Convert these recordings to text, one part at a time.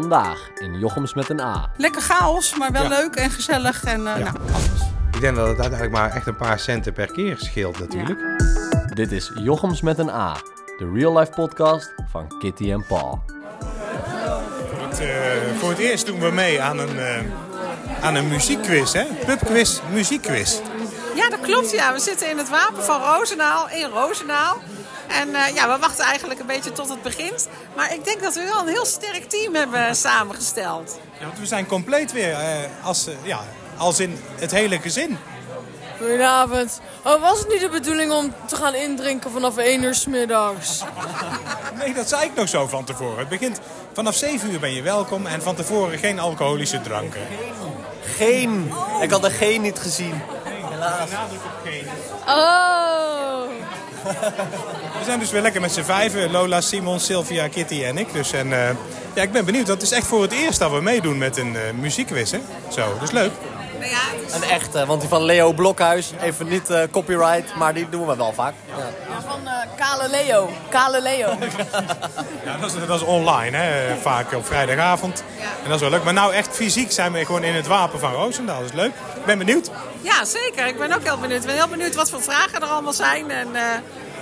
Vandaag in Jochems met een A. Lekker chaos, maar wel Ja. leuk en gezellig. En, eh, Ja. nou, Ik denk dat het uiteindelijk maar echt een paar centen per keer scheelt natuurlijk. Dit is Jochems met een A. De real life podcast van Kitty en Paul. Het, eh, voor het eerst doen we mee aan een, eh, aan een muziekquiz, hè? Pubquiz, muziekquiz. ja, dat klopt. Ja. We zitten in het wapen van Roosendaal, in Roosendaal. En eh, ja, we wachten eigenlijk een beetje tot het begint. Maar ik denk dat we wel een heel sterk team hebben samengesteld. Ja, want we zijn compleet weer, eh, als, eh, ja, als in het hele gezin. Goedenavond. Oh, was het niet de bedoeling om te gaan indrinken vanaf 1 uur 's middags? Nee, dat zei ik nog zo van tevoren. Het begint vanaf 7 uur ben je welkom en van tevoren geen alcoholische dranken. Geen! Ik had de geen niet gezien. Oh. We zijn dus weer lekker met z'n vijven. Lola, Simon, Sylvia, Kitty en ik. Dus en, eh, ja, ik ben benieuwd. Dat is echt voor het eerst dat we meedoen met een eh muziekquiz, hè? Zo, dat is leuk. Nou ja, het is- Een echte, want die van Leo Blokhuis, even niet eh, copyright, maar die doen we wel vaak. Ja. Van eh, Kale Leo. Kale Leo. Ja, dat is, dat is online, hè? vaak op vrijdagavond. En dat is wel leuk. Maar nou echt fysiek zijn we gewoon in het wapen van Roosendaal. Dat is leuk. Ik ben benieuwd. ja, zeker. Ik ben ook heel benieuwd. Ik ben heel benieuwd wat voor vragen er allemaal zijn. En eh,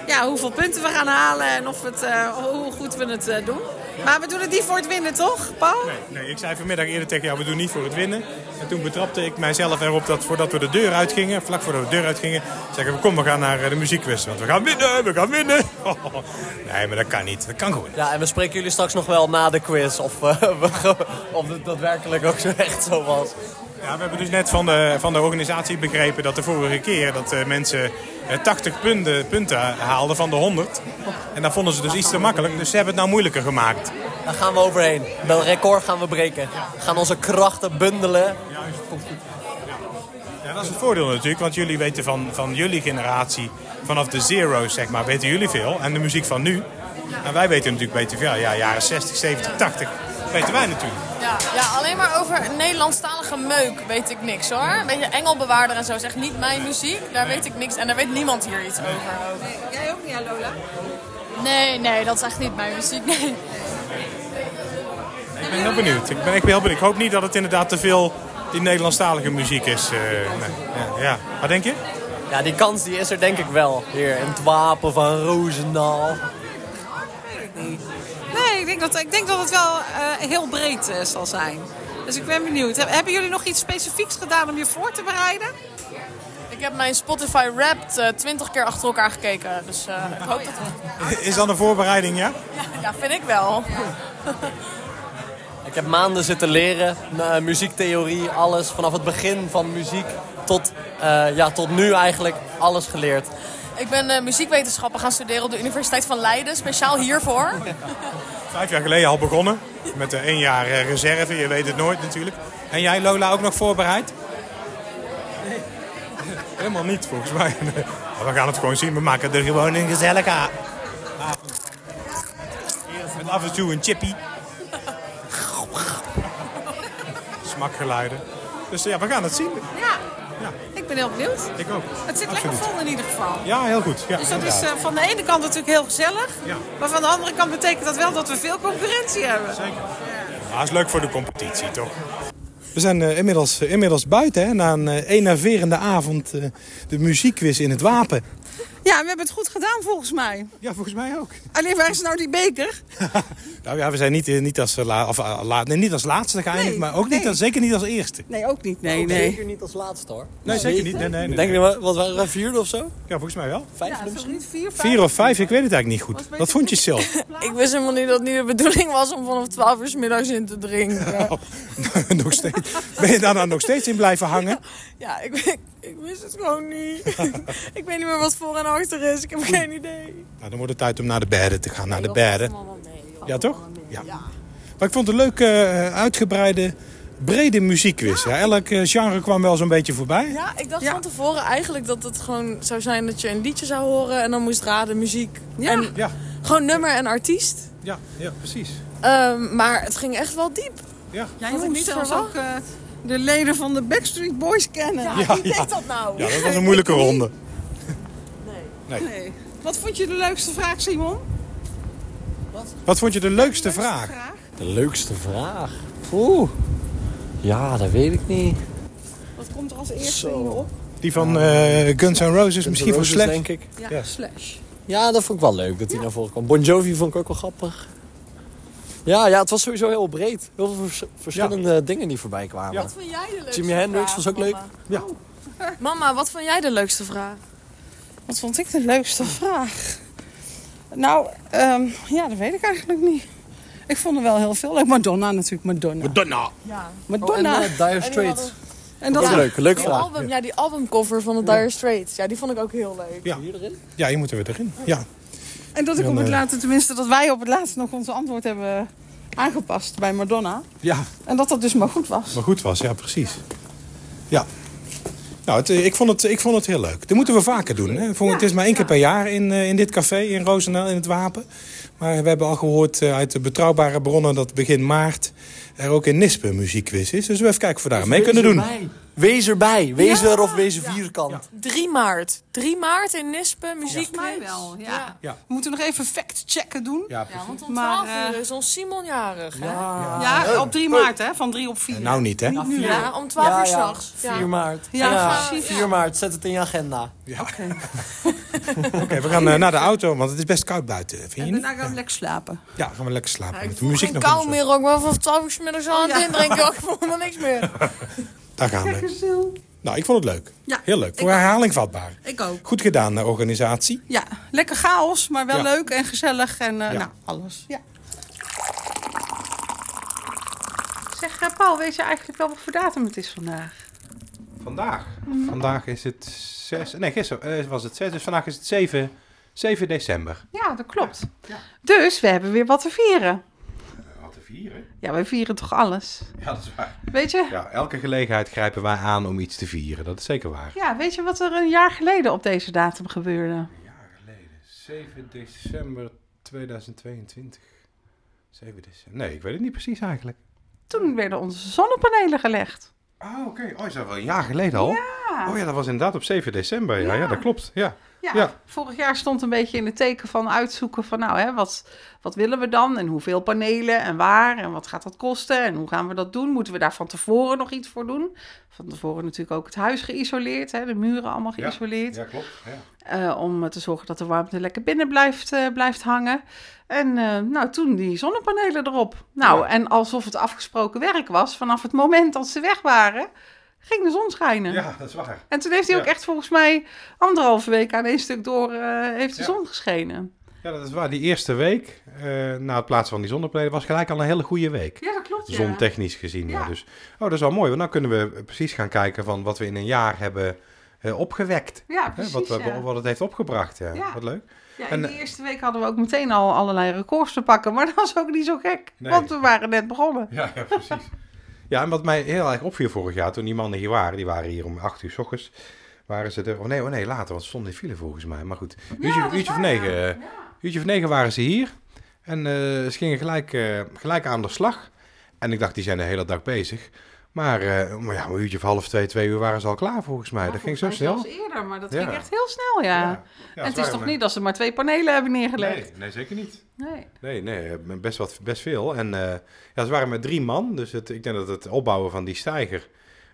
ja, hoeveel punten we gaan halen en of het, eh, hoe goed we het eh, doen. Maar we doen het niet voor het winnen, toch, Paul? Nee, ik zei vanmiddag eerder tegen jou, we doen niet voor het winnen. En toen betrapte ik mijzelf erop dat voordat we de deur uitgingen, vlak voordat we de deur uitgingen, zeggen we kom, we gaan naar eh, de muziekquiz. Want we gaan winnen, we gaan winnen. Nee, maar dat kan niet. Dat kan gewoon. Ja, en we spreken jullie straks nog wel na de quiz of, eh, we ge- of het daadwerkelijk ook zo echt zo was. Ja, we hebben dus net van de, van de organisatie begrepen dat de vorige keer dat eh, mensen eh, 80 punten, punten haalden van de 100. En dat vonden ze dus iets te makkelijk, dus ze hebben het nou moeilijker gemaakt. Daar gaan we overheen. Dat record gaan we breken. We gaan onze krachten bundelen. Ja, dat is het voordeel natuurlijk, want jullie weten van, van jullie generatie, vanaf de zero's zeg maar, weten jullie veel. En de muziek van nu. En wij weten natuurlijk beter veel. Ja, jaren 60, 70, 80 weten wij natuurlijk. Ja, ja, alleen maar over Nederlandstalige meuk weet ik niks hoor. Een beetje Engelbewaarder en zo is echt niet mijn muziek. Daar weet ik niks en daar weet niemand hier iets over. Jij ook niet, hè, Lola? Nee, nee, dat is echt niet mijn muziek. Nee. Ik ben heel benieuwd. Ik ben echt heel benieuwd. Ik hoop niet dat het inderdaad te veel die Nederlandstalige muziek is. eh, nee. ja, ja. Wat denk je? Ja, die kans die is er denk ik wel. Hier in het wapen van Roosendaal. Nee, ik denk dat, ik denk dat het wel eh, heel breed eh, zal zijn. Dus ik ben benieuwd. Heb- Hebben jullie nog iets specifieks gedaan om je voor te bereiden? Ik heb mijn Spotify Wrapped eh, 20 keer achter elkaar gekeken. Dus eh, ik hoop dat het... Is dat een voorbereiding, ja? Ja, vind ik wel. Ik heb maanden zitten leren, muziektheorie, alles. Vanaf het begin van muziek tot, eh, ja, tot nu eigenlijk alles geleerd. Ik ben eh, muziekwetenschappen gaan studeren op de Universiteit van Leiden. Speciaal hiervoor. Vijf jaar geleden al begonnen. Met één jaar reserve. Je weet het nooit natuurlijk. En jij, Lola, ook nog voorbereid? Helemaal niet, volgens mij. We gaan het gewoon zien. We maken er gewoon een gezellige avond. Met af en toe een chippy. Smakgeluiden. Dus ja, we gaan het zien. Ja. Ik ben heel benieuwd. Ik ook. Het zit lekker vol in ieder geval. Ja, heel goed. Ja, Dus dat is eh, van de ene kant natuurlijk heel gezellig. Ja. Maar van de andere kant betekent dat wel dat we veel concurrentie hebben. Zeker. Ja, dat is leuk voor de competitie, toch? We zijn eh, inmiddels, eh, inmiddels buiten, hè, na een eh, enerverende avond. eh, de muziekquiz in het Wapen. Ja, we hebben het goed gedaan volgens mij. Ja, volgens mij ook. Alleen waar is nou die beker? nou ja, we zijn niet, eh, niet, als, eh, la, of, eh, la- nee, niet als laatste geëindigd, Nee, maar ook niet, als, zeker niet als eerste. Nee, ook niet. Nee, Zeker nee. niet als laatste hoor. Nee, zeker niet. Nee, nee, nee. Denk je, wat wat waren we, vierde of zo? Ja, volgens mij wel. Vijfde Ja, is misschien? niet vier, vijf? Vier of vijf, ik weet het eigenlijk niet goed. Wat vond je zelf? Ik wist helemaal niet dat het niet de bedoeling was om vanaf 12 uur 's middags in te drinken. nog steeds. Ben je daar dan nog steeds in blijven hangen? Ja, ik, ik, ik wist het gewoon niet. ik weet niet meer wat voor en achter is. Ik heb geen idee. Nou, dan wordt het tijd om naar de bedden te gaan. Naar de bedden. Ja, toch? Ja. Maar ik vond het een leuke, eh, uitgebreide, brede muziekquiz. Ja, elk eh, genre kwam wel zo'n beetje voorbij. Ja, ik dacht Ja. van tevoren eigenlijk dat het gewoon zou zijn dat je een liedje zou horen en dan moest raden muziek. Ja. En Ja, gewoon nummer en artiest. ja, ja precies. Ehm, maar het ging echt wel diep. Ja. Jij Had ik niet zelfs ook eh, de leden van de Backstreet Boys kennen. Ja, Ja, wie ja. deed dat nou? ja, dat was een moeilijke ronde. Nee. Wat vond je de leukste vraag, Simon? Wat vond je de leukste vraag? De leukste vraag. Oeh. Ja, dat weet ik niet. Wat komt er als eerste Zo. in je op? Die van eh, Guns N' Roses, misschien van Roses, Slash. denk ik. Ja, Ja. Slash. Ja, dat vond ik wel leuk dat hij naar voren kwam. Bon Jovi vond ik ook wel grappig. Ja, ja, het was sowieso heel breed. Heel veel vers- verschillende dingen die voorbij kwamen. Ja. Wat vond jij de leukste Jimi Hendrix vraag, was ook leuk. mama? Ja. Mama, wat vond jij de leukste vraag? Wat vond ik de leukste vraag? Nou, ehm, ja, dat weet ik eigenlijk niet. Ik vond er wel heel veel leuk. Madonna natuurlijk, Madonna. Madonna. Ja. Madonna. Oh, en uh, Dire Straits. en Dat is leuk, leuke Die, vraag. album, ja, die albumcover van de Dire Straits. Ja, die vond ik ook heel leuk. Ja. Hier erin? Ja, hier moeten we erin. Ja. En dat ik op het laatste, tenminste dat wij op het laatste nog onze antwoord hebben aangepast bij Madonna. ja, En dat dat dus maar goed was. maar goed was. Ja, precies. Ja. Nou, het, eh, ik, vond het, ik vond het heel leuk. Dat moeten we vaker doen. Hè? Voor- het is maar één keer per jaar in, eh, in dit café in Roosendaal, in het Wapen. Maar we hebben al gehoord eh, uit de betrouwbare bronnen dat begin maart er ook in Nispen muziekquiz is. Dus we even kijken of we daar mee kunnen doen. Wees erbij. Wees er of wees er vierkant. 3 maart. 3 maart in Nispen, muziek. Volgens mij wel, ja. Ja. Ja. We moeten nog even fact-checken doen. Ja, Ja, want om Maar, 12 uur eh, is ons Simon jarig? Ja, op 3 maart, hè? Van 3 op 4. Nou niet, hè? Ja, om 12 uur s'nachts. 4 maart. Ja, Ja, precies. 4 maart. Zet het in je agenda. Oké, we gaan eh, naar de auto, want het is best koud buiten. Vind je En niet? daarna gaan we lekker slapen. Ja, gaan we lekker slapen. Ik met de voel muziek nog kou onder meer ook, maar vanaf 12 uur 's middags aan het indrinken. Ik voel helemaal niks meer. Daar gaan we. Nou, ik vond het leuk. Ja, Heel leuk. Voor ook. herhaling vatbaar. Ik ook. Goed gedaan, de organisatie. Ja, lekker chaos, maar wel Ja. leuk en gezellig en eh, Ja. nou, alles. Ja. Zeg, eh, Paul, weet je eigenlijk wel wat voor datum het is vandaag? Vandaag. Vandaag is het 6. Nee, gisteren eh, was het 6. Dus vandaag is het 7, 7 december. Ja, dat klopt. Dus we hebben weer wat te vieren. Vieren? Ja, wij vieren toch alles? Ja, dat is waar. Weet je? Ja, elke gelegenheid grijpen wij aan om iets te vieren. Dat is zeker waar. Ja, weet je wat er een jaar geleden op deze datum gebeurde? Een jaar geleden. 7 december 2022. 7 december. Nee, ik weet het niet precies eigenlijk. Toen werden onze zonnepanelen gelegd. Oh, oké. Oh, is dat wel een jaar geleden al? Ja. Oh ja, dat was inderdaad op 7 december. Ja, ja. Ja. dat klopt. Ja. Ja, Ja. vorig jaar stond een beetje in het teken van uitzoeken van nou, hè, wat, wat willen we dan en hoeveel panelen en waar en wat gaat dat kosten en hoe gaan we dat doen? Moeten we daar van tevoren nog iets voor doen? Van tevoren natuurlijk ook het huis geïsoleerd, hè, de muren allemaal geïsoleerd. Ja, klopt. Ja. eh, om te zorgen dat de warmte lekker binnen blijft, eh, blijft hangen. En eh, nou, toen die zonnepanelen erop. Nou, en alsof het afgesproken werk was, vanaf het moment dat ze weg waren, ging de zon schijnen. ja, dat is waar. En toen heeft hij Ja. ook echt volgens mij anderhalve week aan één stuk door eh, heeft de Ja. zon geschenen. Ja, dat is waar. Die eerste week eh, na het plaatsen van die zonnepanelen was gelijk al een hele goede week. Ja, dat klopt. Zontechnisch gezien. Ja. Ja. Dus, oh, dat is wel mooi. Want dan kunnen we precies gaan kijken van wat we in een jaar hebben eh, opgewekt. Ja, Hè, precies. wat, we- ja. wat het heeft opgebracht. Ja. Ja. Wat leuk. Ja, in en- de eerste week hadden we ook meteen al allerlei records te pakken. Maar dat was ook niet zo gek. Nee. Want we waren net begonnen. Ja, ja precies. ja, en wat mij heel erg opviel vorig jaar, toen die mannen hier waren, die waren hier om acht uur s ochtends, waren ze er, oh nee, oh nee, later, want ze stonden in file volgens mij. Maar goed, uurtje, uurtje of negen, ja. eh, uurtje of negen waren ze hier. En eh, ze gingen gelijk, eh, gelijk aan de slag. En ik dacht, die zijn de hele dag bezig. Maar, eh, maar ja, om een uurtje of half twee, twee uur waren ze al klaar volgens mij. dat ging zo snel. zelfs eerder, maar dat Ja. ging echt heel snel, ja. Ja, en het is toch niet dat ze maar twee panelen hebben neergelegd? Nee, nee, zeker niet. Nee. Nee, nee, best, wat, best veel. En eh, ja, ze waren met drie man. Dus het, ik denk dat het opbouwen van die stijger...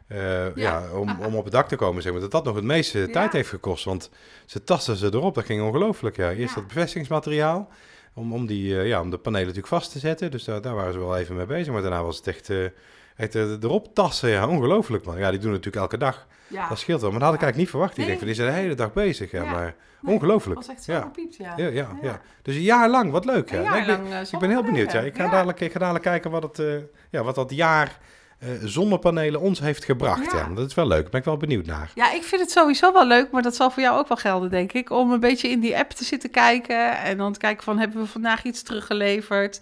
eh, ja. om, om op het dak te komen, zeg maar, dat dat nog het meeste Ja. tijd heeft gekost. Want ze tasten ze erop, dat ging ongelooflijk. Ja. Eerst Ja. dat bevestigingsmateriaal, om, om, die, eh, ja, om de panelen natuurlijk vast te zetten. Dus daar, daar waren ze wel even mee bezig. Maar daarna was het echt, eh, echt eh, erop tassen. Ja, ongelooflijk man. Ja, die doen het natuurlijk elke dag. Ja, Dat scheelt wel. Maar dat had ik eigenlijk niet verwacht. Ik denk van, die zijn de hele dag bezig. Ja, Ja. maar Nee, ongelooflijk. dat was echt zo ja. gepiept, ja. Ja, ja, ja. Dus een jaar lang, wat leuk. Ja. Nee, ik, ben, eh, ik ben heel benieuwd. Ja. Ik, ga dadelijk, ik ga dadelijk kijken wat, het, eh, ja, wat dat jaar zonnepanelen ons heeft gebracht. Ja. Ja. Dat is wel leuk. Daar ben ik wel benieuwd naar. Ja, ik vind het sowieso wel leuk, maar dat zal voor jou ook wel gelden, denk ik. Om een beetje in die app te zitten kijken en dan te kijken van, hebben we vandaag iets teruggeleverd?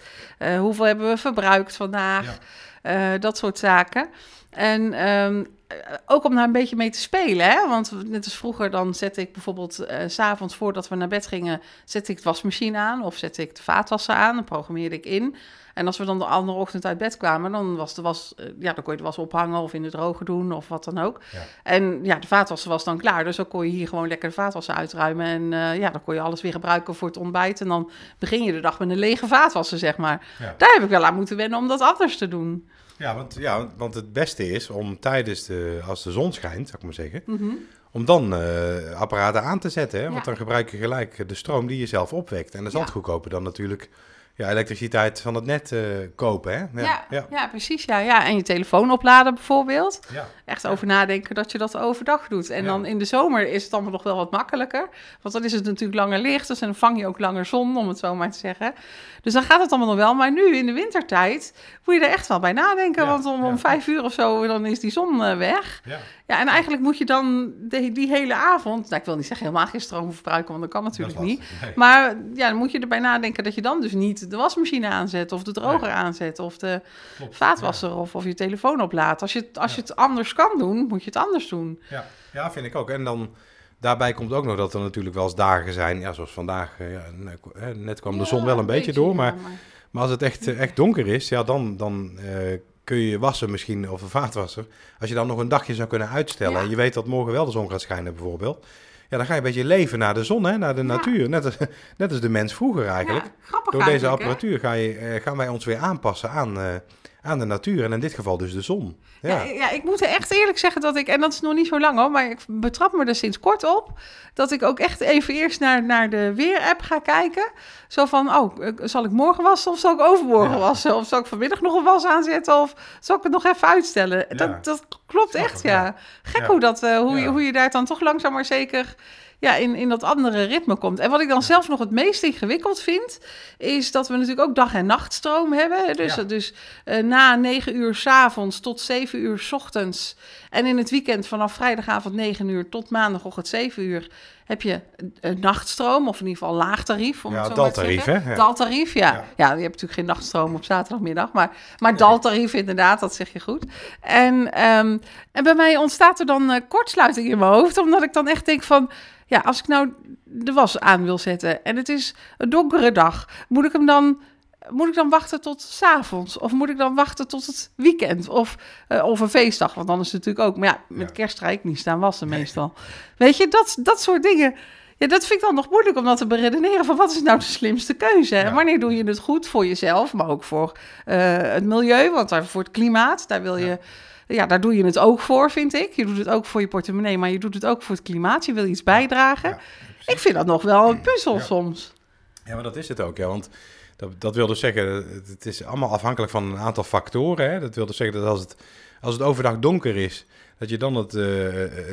Hoeveel hebben we verbruikt vandaag? Eh, dat soort zaken. En ehm, eh, ook om daar een beetje mee te spelen. Hè? Want net als vroeger, dan zette ik bijvoorbeeld eh, s s'avonds voordat we naar bed gingen, zette ik de wasmachine aan of zette ik de vaatwasser aan. Dan programmeerde ik in. En als we dan de andere ochtend uit bed kwamen, dan was de was, eh, ja, dan kon je de was ophangen of in de droger doen of wat dan ook. Ja. En ja, de vaatwasser was dan klaar. Dus dan kon je hier gewoon lekker de vaatwasser uitruimen. En eh, ja, dan kon je alles weer gebruiken voor het ontbijt. En dan begin je de dag met een lege vaatwasser, zeg maar. Ja. Daar heb ik wel aan moeten wennen om dat anders te doen. Ja, want, ja, want het beste is om tijdens de, als de zon schijnt, zou ik maar zeggen, Mhm. om dan eh, apparaten aan te zetten. Hè? Want Ja. dan gebruik je gelijk de stroom die je zelf opwekt. En dat is altijd goedkoper dan natuurlijk ja, elektriciteit van het net eh, kopen. Hè? Ja, ja. ja. precies. Ja, ja. En je telefoon opladen bijvoorbeeld. Ja. Echt over nadenken dat je dat overdag doet. En dan in de zomer is het allemaal nog wel wat makkelijker. Want dan is het natuurlijk langer licht. Dus dan vang je ook langer zon, om het zo maar te zeggen. Dus dan gaat het allemaal nog wel. Maar nu in de wintertijd moet je er echt wel bij nadenken. Want om, om vijf uur of zo, dan is die zon eh, weg. Ja. Ja, en eigenlijk moet je dan de- die hele avond... Nou, ik wil niet zeggen helemaal geen stroom verbruiken, want dat kan natuurlijk Dat niet. Nee. Maar ja, dan moet je erbij nadenken dat je dan dus niet de wasmachine aanzet... of de droger aanzet of de Klopt. vaatwasser of, of je telefoon oplaadt. Als je, het- als je het anders kan doen, moet je het anders doen. Ja, ja, vind ik ook. En dan daarbij komt ook nog dat er natuurlijk wel eens dagen zijn, ja, zoals vandaag, eh, ja, net, kwam de zon wel een beetje door, maar, maar als het echt, eh, echt donker is, ja, dan, dan eh, kun je je wassen misschien, of een vaatwasser, als je dan nog een dagje zou kunnen uitstellen en je weet dat morgen wel de zon gaat schijnen bijvoorbeeld, ja, dan ga je een beetje leven naar de zon, hè, naar de Ja. natuur, net als, net als de mens vroeger eigenlijk. Ja, Door deze apparatuur ga je, eh, gaan wij ons weer aanpassen aan, eh, aan de natuur en in dit geval dus de zon. Ja. Ja, Ja, ik moet echt eerlijk zeggen dat ik, en dat is nog niet zo lang hoor, maar ik betrap me er sinds kort op, dat ik ook echt even eerst naar, naar de weer-app ga kijken. Zo van, oh, eh, zal ik morgen wassen of zal ik overmorgen Ja. wassen? Of zal ik vanmiddag nog een was aanzetten of zal ik het nog even uitstellen? Ja. Dat, dat klopt Snap echt, ja. Gek hoe, dat, eh, hoe, je, hoe je daar dan toch langzaam maar zeker ja, in, in dat andere ritme komt. En wat ik dan zelf nog het meest ingewikkeld vind, is dat we natuurlijk ook dag- en nachtstroom hebben. Dus, Ja. dus eh, na 9 uur 's avonds tot 7 uur 's ochtends. En in het weekend vanaf vrijdagavond 9 uur tot maandagochtend 7 uur heb je een, nachtstroom, of in ieder geval laag tarief. Om Ja, het zo maar te daltarief, hè? Ja. Daltarief, ja. Ja. ja. je hebt natuurlijk geen nachtstroom op zaterdagmiddag, maar, maar daltarief inderdaad, dat zeg je goed. En, ehm, en bij mij ontstaat er dan eh, kortsluiting in mijn hoofd, omdat ik dan echt denk van, ja, als ik nou de was aan wil zetten en het is een donkere dag, moet ik hem dan moet ik dan wachten tot 's avonds? Of moet ik dan wachten tot het weekend? Of, eh, of een feestdag? Want dan is het natuurlijk ook... Maar ja, met Ja. kerst ga ik niet staan wassen meestal. Weet je, dat, dat soort dingen... Ja, dat vind ik dan nog moeilijk om dat te beredeneren. Van wat is nou de slimste keuze? En wanneer doe je het goed voor jezelf, maar ook voor eh, het milieu, want daar, voor het klimaat, daar wil je. Ja. Ja. daar doe je het ook voor, vind ik. Je doet het ook voor je portemonnee, maar je doet het ook voor het klimaat. Je wil iets bijdragen. Ik vind dat nog wel een puzzel soms. Ja, maar dat is het ook, ja. Want dat, dat wil dus zeggen, het- is allemaal afhankelijk van een aantal factoren. Hè. Dat wil dus zeggen dat als het, als het overdag donker is, dat je dan het, eh,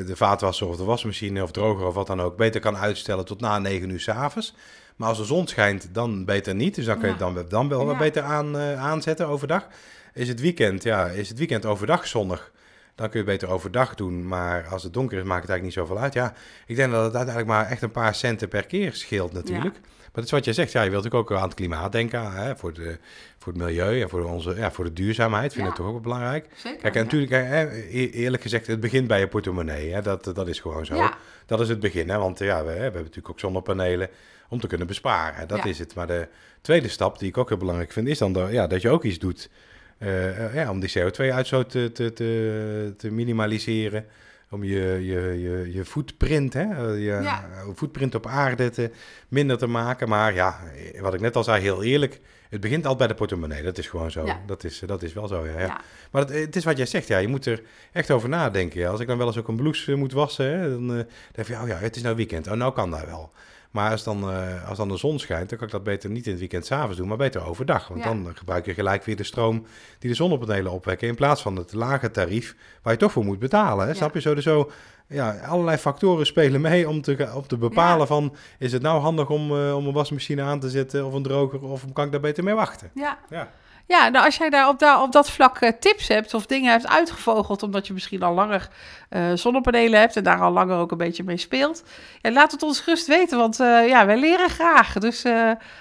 de vaatwasser of de wasmachine of droger of wat dan ook beter kan uitstellen tot na 9 uur s'avonds. Maar als de zon schijnt, dan beter niet. Dus dan kun je Ja. het dan, dan wel wat beter aan, eh, aanzetten overdag. Is het weekend, ja, is het weekend overdag zonnig? Dan kun je het beter overdag doen. Maar als het donker is, maakt het eigenlijk niet zoveel uit. Ja, ik denk dat het uiteindelijk maar echt een paar centen per keer scheelt natuurlijk. Dat is wat jij zegt. Ja, je wilt natuurlijk ook aan het klimaat denken. Hè, voor, de, voor het milieu en voor, onze, ja, voor de duurzaamheid. Vind ik Ja. toch ook belangrijk. Zeker. Kijk, en natuurlijk, hè, e- eerlijk gezegd, het begint bij je portemonnee. Hè, dat, dat is gewoon zo. Ja. Dat is het begin. Hè, want ja, we, we hebben natuurlijk ook zonnepanelen om te kunnen besparen. Dat is het. Maar de tweede stap, die ik ook heel belangrijk vind, is dan ja, dat je ook iets doet eh, eh, ja, om die CO2-uitstoot te, te, te, te minimaliseren. Om je, je, je, je footprint, hè, eh, je Ja. footprint op aarde te, minder te maken. Maar ja, wat ik net al zei, heel eerlijk, het begint altijd bij de portemonnee. Dat is gewoon zo. Ja. Dat, is, dat is wel zo, ja. ja. Maar het, het is wat jij zegt, ja. Je moet er echt over nadenken. Als ik dan wel eens ook een blouse eh, moet wassen, hè, dan eh, denk je, oh ja, het is nou weekend. Oh, nou kan dat wel. Maar als dan, eh, als dan de zon schijnt, dan kan ik dat beter niet in het weekend s'avonds doen, maar beter overdag. Want Ja. dan gebruik je gelijk weer de stroom die de zonnepanelen opwekken, in plaats van het lage tarief waar je toch voor moet betalen. Hè? Ja. Snap je? Zo, dus zo, ja, allerlei factoren spelen mee om te, om te bepalen Ja. van, is het nou handig om, eh, om een wasmachine aan te zetten of een droger, of kan ik daar beter mee wachten? Ja. Ja. Ja, nou als jij daar op, daar op dat vlak eh, tips hebt of dingen hebt uitgevogeld, omdat je misschien al langer eh, zonnepanelen hebt en daar al langer ook een beetje mee speelt, ja, laat het ons gerust weten, want eh, ja, wij leren graag. Dus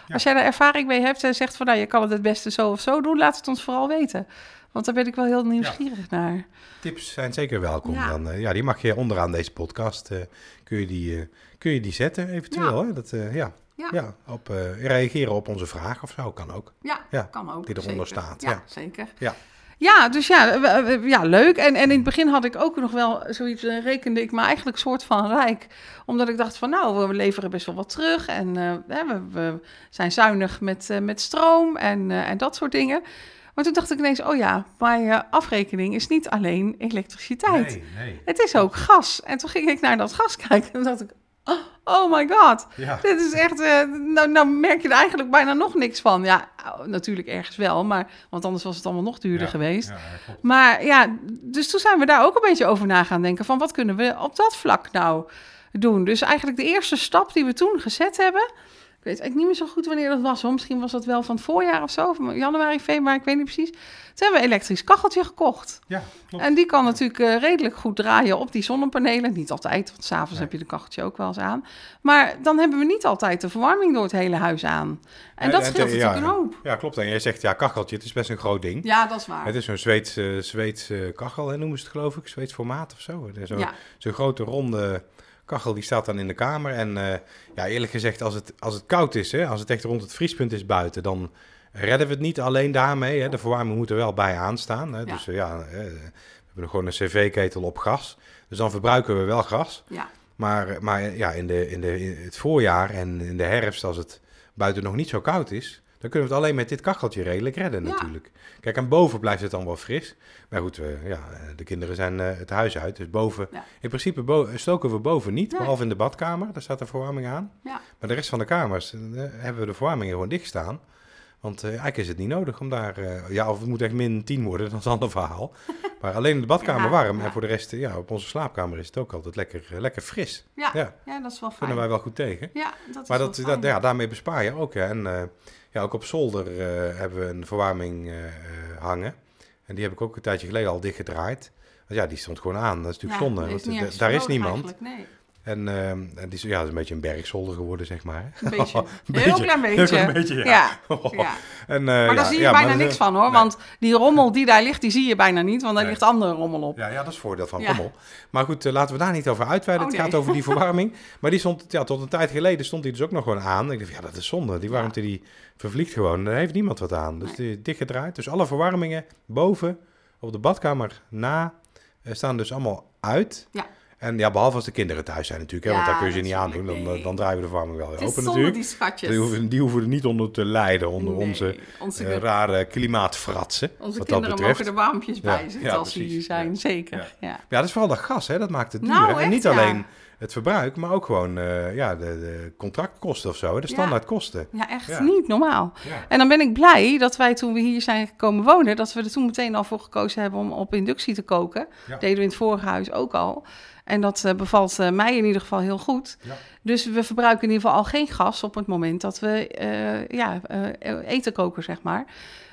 als jij daar ervaring mee hebt en zegt van nou, je kan het het beste zo of zo doen, laat het ons vooral weten. Want daar ben ik wel heel nieuwsgierig naar. Tips zijn zeker welkom. Ja. Dan, ja, die mag je onderaan deze podcast, kun, je die, kun je die zetten eventueel. Hè? Dat, ja. Ja. Ja. op, eh, reageren op onze vraag of zo, kan ook. Ja, Ja, kan ook. die eronder zeker. staat, Ja, ja. zeker. Ja. Ja, dus ja, ja, leuk. En, en in het begin had ik ook nog wel zoiets, eh, rekende ik me eigenlijk soort van rijk. Omdat ik dacht van, nou, we leveren best wel wat terug. En eh, we, we zijn zuinig met, met stroom en, en dat soort dingen. Maar toen dacht ik ineens, oh ja, mijn afrekening is niet alleen elektriciteit. nee. Het is ook gas. En toen ging ik naar dat gas kijken en dacht ik, oh, my god. Ja. Dit is echt, eh, nou, nou merk je er eigenlijk bijna nog niks van. Ja, oh, natuurlijk ergens wel, maar, want anders was het allemaal nog duurder Ja, geweest. ja. Maar ja, dus toen zijn we daar ook een beetje over na gaan denken van wat kunnen we op dat vlak nou doen. Dus eigenlijk de eerste stap die we toen gezet hebben, ik weet eigenlijk niet meer zo goed wanneer dat was. Hoor. Misschien was dat wel van het voorjaar of zo, van januari, februari, ik weet niet precies. Toen hebben we een elektrisch kacheltje gekocht. Ja, klopt. En die kan natuurlijk eh, redelijk goed draaien op die zonnepanelen. Niet altijd, want s'avonds Nee. heb je de kacheltje ook wel eens aan. Maar dan hebben we niet altijd de verwarming door het hele huis aan. En dat scheelt en- natuurlijk ja, een hoop. Ja, klopt. En jij zegt, ja, kacheltje, het is best een groot ding. Ja, dat is waar. Het is zo'n Zweeds, eh, Zweeds eh, kachel, hè, noemen ze het geloof ik. Zweeds formaat of zo. Zo'n Ja. zo'n grote ronde kachel, die staat dan in de kamer. En eh, ja, eerlijk gezegd, als het, als het koud is, hè, als het echt rond het vriespunt is buiten, dan redden we het niet alleen daarmee. Hè. De verwarming moet er wel bij aanstaan. Hè. Ja. Dus eh, ja, eh, we hebben gewoon een cv-ketel op gas. Dus dan verbruiken we wel gas. Ja, Maar, maar ja, in, de, in, de, in het voorjaar en in de herfst, als het buiten nog niet zo koud is, dan kunnen we het alleen met dit kacheltje redelijk redden Ja. natuurlijk. Kijk, en boven blijft het dan wel fris. Maar goed, we, ja, de kinderen zijn eh, het huis uit, dus boven... Ja. In principe bo- stoken we boven niet, Nee. behalve in de badkamer. Daar staat de verwarming aan. ja. Maar de rest van de kamers eh, hebben we de verwarmingen gewoon dicht staan. Want eh, eigenlijk is het niet nodig om daar... eh, ja, of het moet echt min 10 worden, dat is een ander verhaal. Maar alleen in de badkamer Ja, warm. ja. En voor de rest, eh, ja, op onze slaapkamer is het ook altijd lekker, lekker fris. Ja, Ja. ja. dat is wel fijn. Kunnen wij wel goed tegen. Ja, dat is Maar wel dat, ja, daarmee bespaar je ook. Hè. En ja, ook op zolder hebben we een verwarming hangen. En die heb ik ook een tijdje geleden al dichtgedraaid. Want ja, die stond gewoon aan. Dat is natuurlijk zonde. want daar is niemand. Nee, En, eh, die is, ja, is een beetje een bergzolder geworden, zeg maar. een beetje. Een heel klein beetje. Heel klein beetje, ja. Ja, ja. En, eh, Maar daar zie je bijna niks van hoor. nee. Want die rommel die daar ligt, die zie je bijna niet. Want daar Nee. ligt andere rommel op. Ja, ja, dat is het voordeel van rommel. Maar goed, eh, laten we daar niet over uitweiden. Oh, het gaat over die verwarming. Maar die stond, ja, tot een tijd geleden stond die dus ook nog gewoon aan. Ik dacht, ja, dat is zonde. Die warmte die vervliegt gewoon. Daar heeft niemand wat aan. Dus die dichtgedraaid. Dus alle verwarmingen boven op de badkamer na eh, staan dus allemaal uit. Ja. En ja, behalve als de kinderen thuis zijn natuurlijk. Hè, want daar kun je ze niet natuurlijk, aandoen. Dan, nee. dan draaien we de verwarming wel weer open natuurlijk. die schatjes. Die hoeven, die hoeven er niet onder te lijden. Onder Nee, onze, onze, eh, rare klimaatfratsen. onze wat dat kinderen betreft. mogen er warmpjes bij zitten als ze hier zijn. Zeker. Ja. Dat is vooral dat gas, hè? dat maakt het duur. Nou, en echt, niet alleen het verbruik, maar ook gewoon eh, ja, de, de contractkosten of zo, hè? de standaardkosten. Ja, echt Ja. niet normaal. Ja. En dan ben ik blij dat wij toen we hier zijn gekomen wonen, dat we er toen meteen al voor gekozen hebben om op inductie te koken. Ja. Deden we in het vorige huis ook al. En dat eh, bevalt eh, mij in ieder geval heel goed. Ja. Dus we verbruiken in ieder geval al geen gas op het moment dat we eh, ja, eten koken, zeg maar.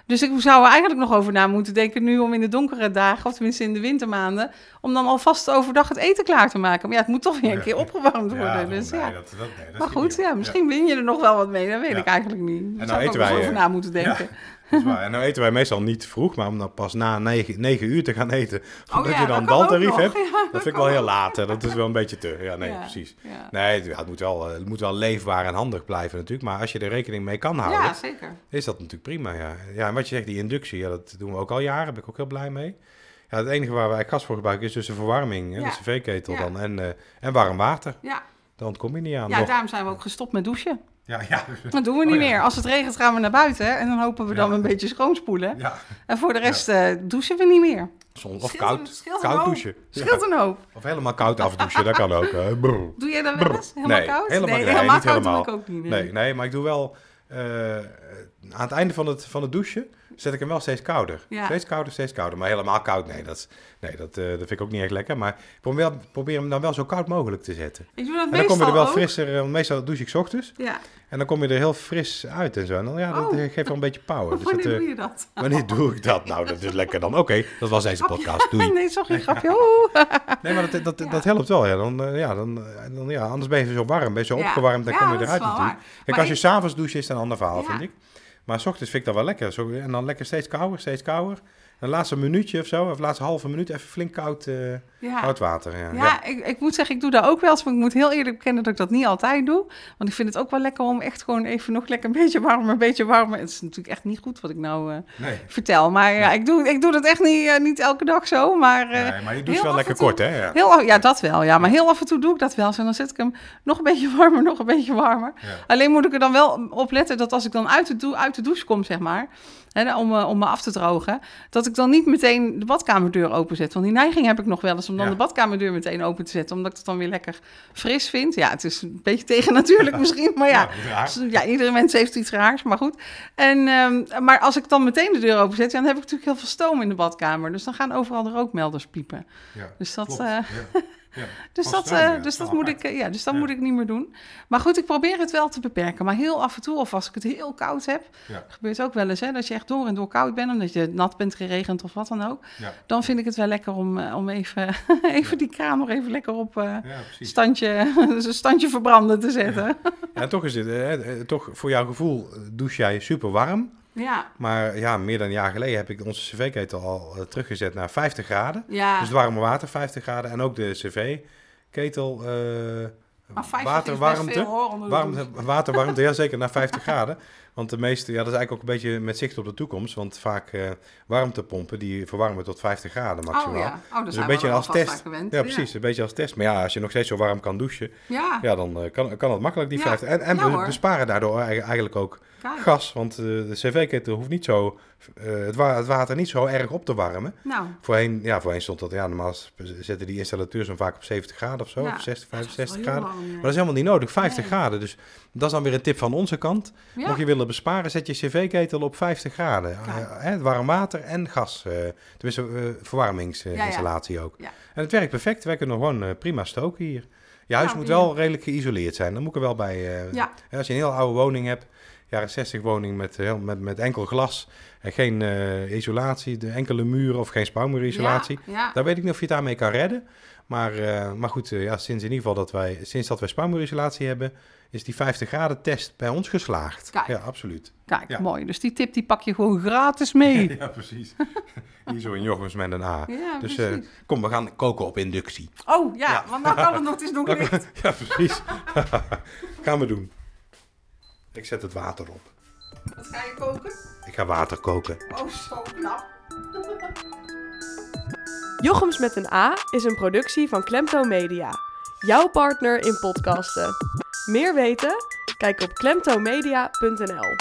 Dus ik zou er eigenlijk nog over na moeten denken nu om in de donkere dagen, of tenminste in de wintermaanden, om dan alvast overdag het eten klaar te maken. Maar ja, het moet toch weer een keer opgewarmd worden. Ja, dus, nee, ja. dat, dat, nee, dat Maar goed, ja, misschien win je er nog wel wat mee. Dat weet ik eigenlijk niet. Daar nou zou ik ook wij, over na moeten denken. Dat is waar. En nou eten wij meestal niet vroeg, maar om dan pas na negen, negen uur te gaan eten. Oh Omdat ja, je dan dat nog. hebt, Ja, dat vind ik wel heel laat. Hè. Dat is wel een beetje te. Ja, nee, Ja, precies. Nee, het, moet wel, eh, het moet wel leefbaar en handig blijven natuurlijk. Maar als je er rekening mee kan houden, ja zeker. is dat natuurlijk prima. Ja. ja, en wat je zegt, die inductie, ja, dat doen we ook al jaren. Daar ben ik ook heel blij mee. Ja, het enige waar wij gas voor gebruiken is dus de verwarming, hè, de cv-ketel dan, en, eh, en warm water. Ja, Dan ontkom je niet aan. ja Nog- daarom zijn we ook gestopt met douchen. Ja, ja. Dat doen we niet Oh ja. meer. Als het regent gaan we naar buiten en dan hopen we dan Ja. een beetje schoonspoelen. ja. En voor de rest eh, douchen we niet meer. Zon- Of koud, een koud hoop. douchen. Ja. Scheelt een hoop. Of helemaal koud afdouchen, dat kan ook. Doe jij dat wel eens? Helemaal Nee, koud? helemaal- nee, nee, helemaal niet koud helemaal. doe ik ook niet. nee. Nee, nee, maar ik doe wel... eh, aan het einde van het, van het douchen zet ik hem wel steeds kouder. Ja. Steeds kouder, steeds kouder. Maar helemaal koud, nee, dat, nee, dat, eh, dat vind ik ook niet echt lekker. Maar ik probeer, probeer hem dan wel zo koud mogelijk te zetten. Ik doe dat En dan kom je er wel ook. frisser... eh, Want meestal douche ik 's ochtends. Ja. En dan kom je er heel fris uit en zo. En dan, ja, dat Oh. eh, geeft wel een beetje power. Dus Wanneer dat, doe je dat? wanneer doe ik dat? Nou, dat is lekker dan. Oké, dat was deze podcast. Doei. Nee, sorry, grapje. Nee, maar dat, dat, Ja. dat helpt wel. Ja. Dan, ja, dan, dan, ja, anders ben je zo warm, ben je zo opgewarmd, dan kom je eruit natuurlijk. Kijk, als je s'avonds doucht, is het een ander verhaal, vind ik. Maar s ochtends vind ik dat wel lekker. Zo, en dan lekker steeds kouder, steeds kouder. Een laatste minuutje of zo, of laatste halve minuut, even flink koud, eh, Ja. koud water. Ja, Ja, Ik, ik moet zeggen, ik doe dat ook wel eens, maar ik moet heel eerlijk bekennen dat ik dat niet altijd doe. Want ik vind het ook wel lekker om echt gewoon even nog lekker een beetje warmer, een beetje warmer. Het is natuurlijk echt niet goed wat ik nou eh, Nee. vertel, maar ja, ik doe, ik doe dat echt niet, eh, niet elke dag zo, maar... Nee, maar je doet het wel lekker toe- kort, hè? Ja. Heel, ja, dat wel. Ja, maar heel af en toe doe ik dat wel. zo. En dan zet ik hem nog een beetje warmer, nog een beetje warmer. Alleen moet ik er dan wel op letten dat als ik dan uit de, uit de douche kom, zeg maar, hè, om, eh, om me af te drogen, dat ik dan niet meteen de badkamerdeur openzet. Want die neiging heb ik nog wel eens om dan Ja. de badkamerdeur meteen open te zetten, omdat ik het dan weer lekker fris vind. Ja, het is een beetje tegen natuurlijk misschien, maar ja. Dus, Ja, iedere mens heeft iets raars, maar goed. En, ehm, maar als ik dan meteen de deur openzet, dan heb ik natuurlijk heel veel stoom in de badkamer. Dus dan gaan overal de rookmelders piepen. Ja, Dus dat, klopt. eh, Ja. Dus dat, ja. dus dat moet ik, ja, dus dat Ja. moet ik niet meer doen. Maar goed, ik probeer het wel te beperken. Maar heel af en toe, of als ik het heel koud heb, gebeurt ook wel eens, hè, dat je echt door en door koud bent, omdat je nat bent geregend of wat dan ook. Dan vind ik het wel lekker om, eh, om even, even die kraan nog even lekker op eh, standje, dus een standje verbranden te zetten. Ja, toch is het, eh, eh, toch voor jouw gevoel douche jij super warm. Ja, Maar ja, meer dan een jaar geleden heb ik onze cv-ketel al eh, teruggezet naar 50 graden. ja. Dus het warme water 50 graden. En ook de cv-ketel maar 50 is best waterwarmte. de Warmte, douche. waterwarmte, ja zeker, naar 50 graden. Want de meeste, ja, dat is eigenlijk ook een beetje met zicht op de toekomst. Want vaak eh, warmtepompen, die verwarmen tot 50 graden maximaal. Oh ja, oh, Dus een beetje als test. gewend. Ja, precies, een beetje als test. Maar ja, als je nog steeds zo warm kan douchen, Ja, ja, dan eh, kan, kan het makkelijk, die Ja. 50. En, en we hoor. besparen daardoor eigenlijk ook kijk. gas. Want eh, de cv-ketel hoeft niet zo, het, wa- het water niet zo erg op te warmen. Nou, Voorheen, ja, voorheen stond dat, ja, normaal zetten die installateurs hem vaak op 70 graden of zo, Ja, of 60, dat is 65 wel graden. warm. Maar dat is helemaal niet nodig, 50 Nee. graden. Dus dat is dan weer een tip van onze kant. Mocht je willen besparen, zet je cv-ketel op 50 graden. Eh, warm water en gas. eh tenminste, eh, verwarmingsinstallatie ook. Ja. En het werkt perfect. Wij kunnen gewoon prima stoken hier. Je huis Nou, moet wel redelijk geïsoleerd zijn. Dan moet ik er wel bij... Als je een heel oude woning hebt, jaren 60 woning met, heel, met, met enkel glas... en geen eh, isolatie, de enkele muren of geen spouwmuurisolatie... Ja, ja. Daar weet ik niet of je het daarmee kan redden. Maar, eh, maar goed, eh, ja, sinds in ieder geval dat wij, sinds dat wij spouwmuurisolatie hebben, is die 50 graden test bij ons geslaagd. Kijk. Ja, absoluut. Kijk, Ja. mooi. Dus die tip die pak je gewoon gratis mee. Ja, precies. Hier zo in Jochems met een A. Ja, dus eh, kom, we gaan koken op inductie. Oh, ja, Ja. want nou kan het nog, nog licht. ja, precies. gaan we doen. Ik zet het water op. Wat ga je koken? Ik ga water koken. Oh, zo knap. Jochems met een A is een productie van Klemto Media. Jouw partner in podcasten. Meer weten? Kijk op klemtomedia.nl.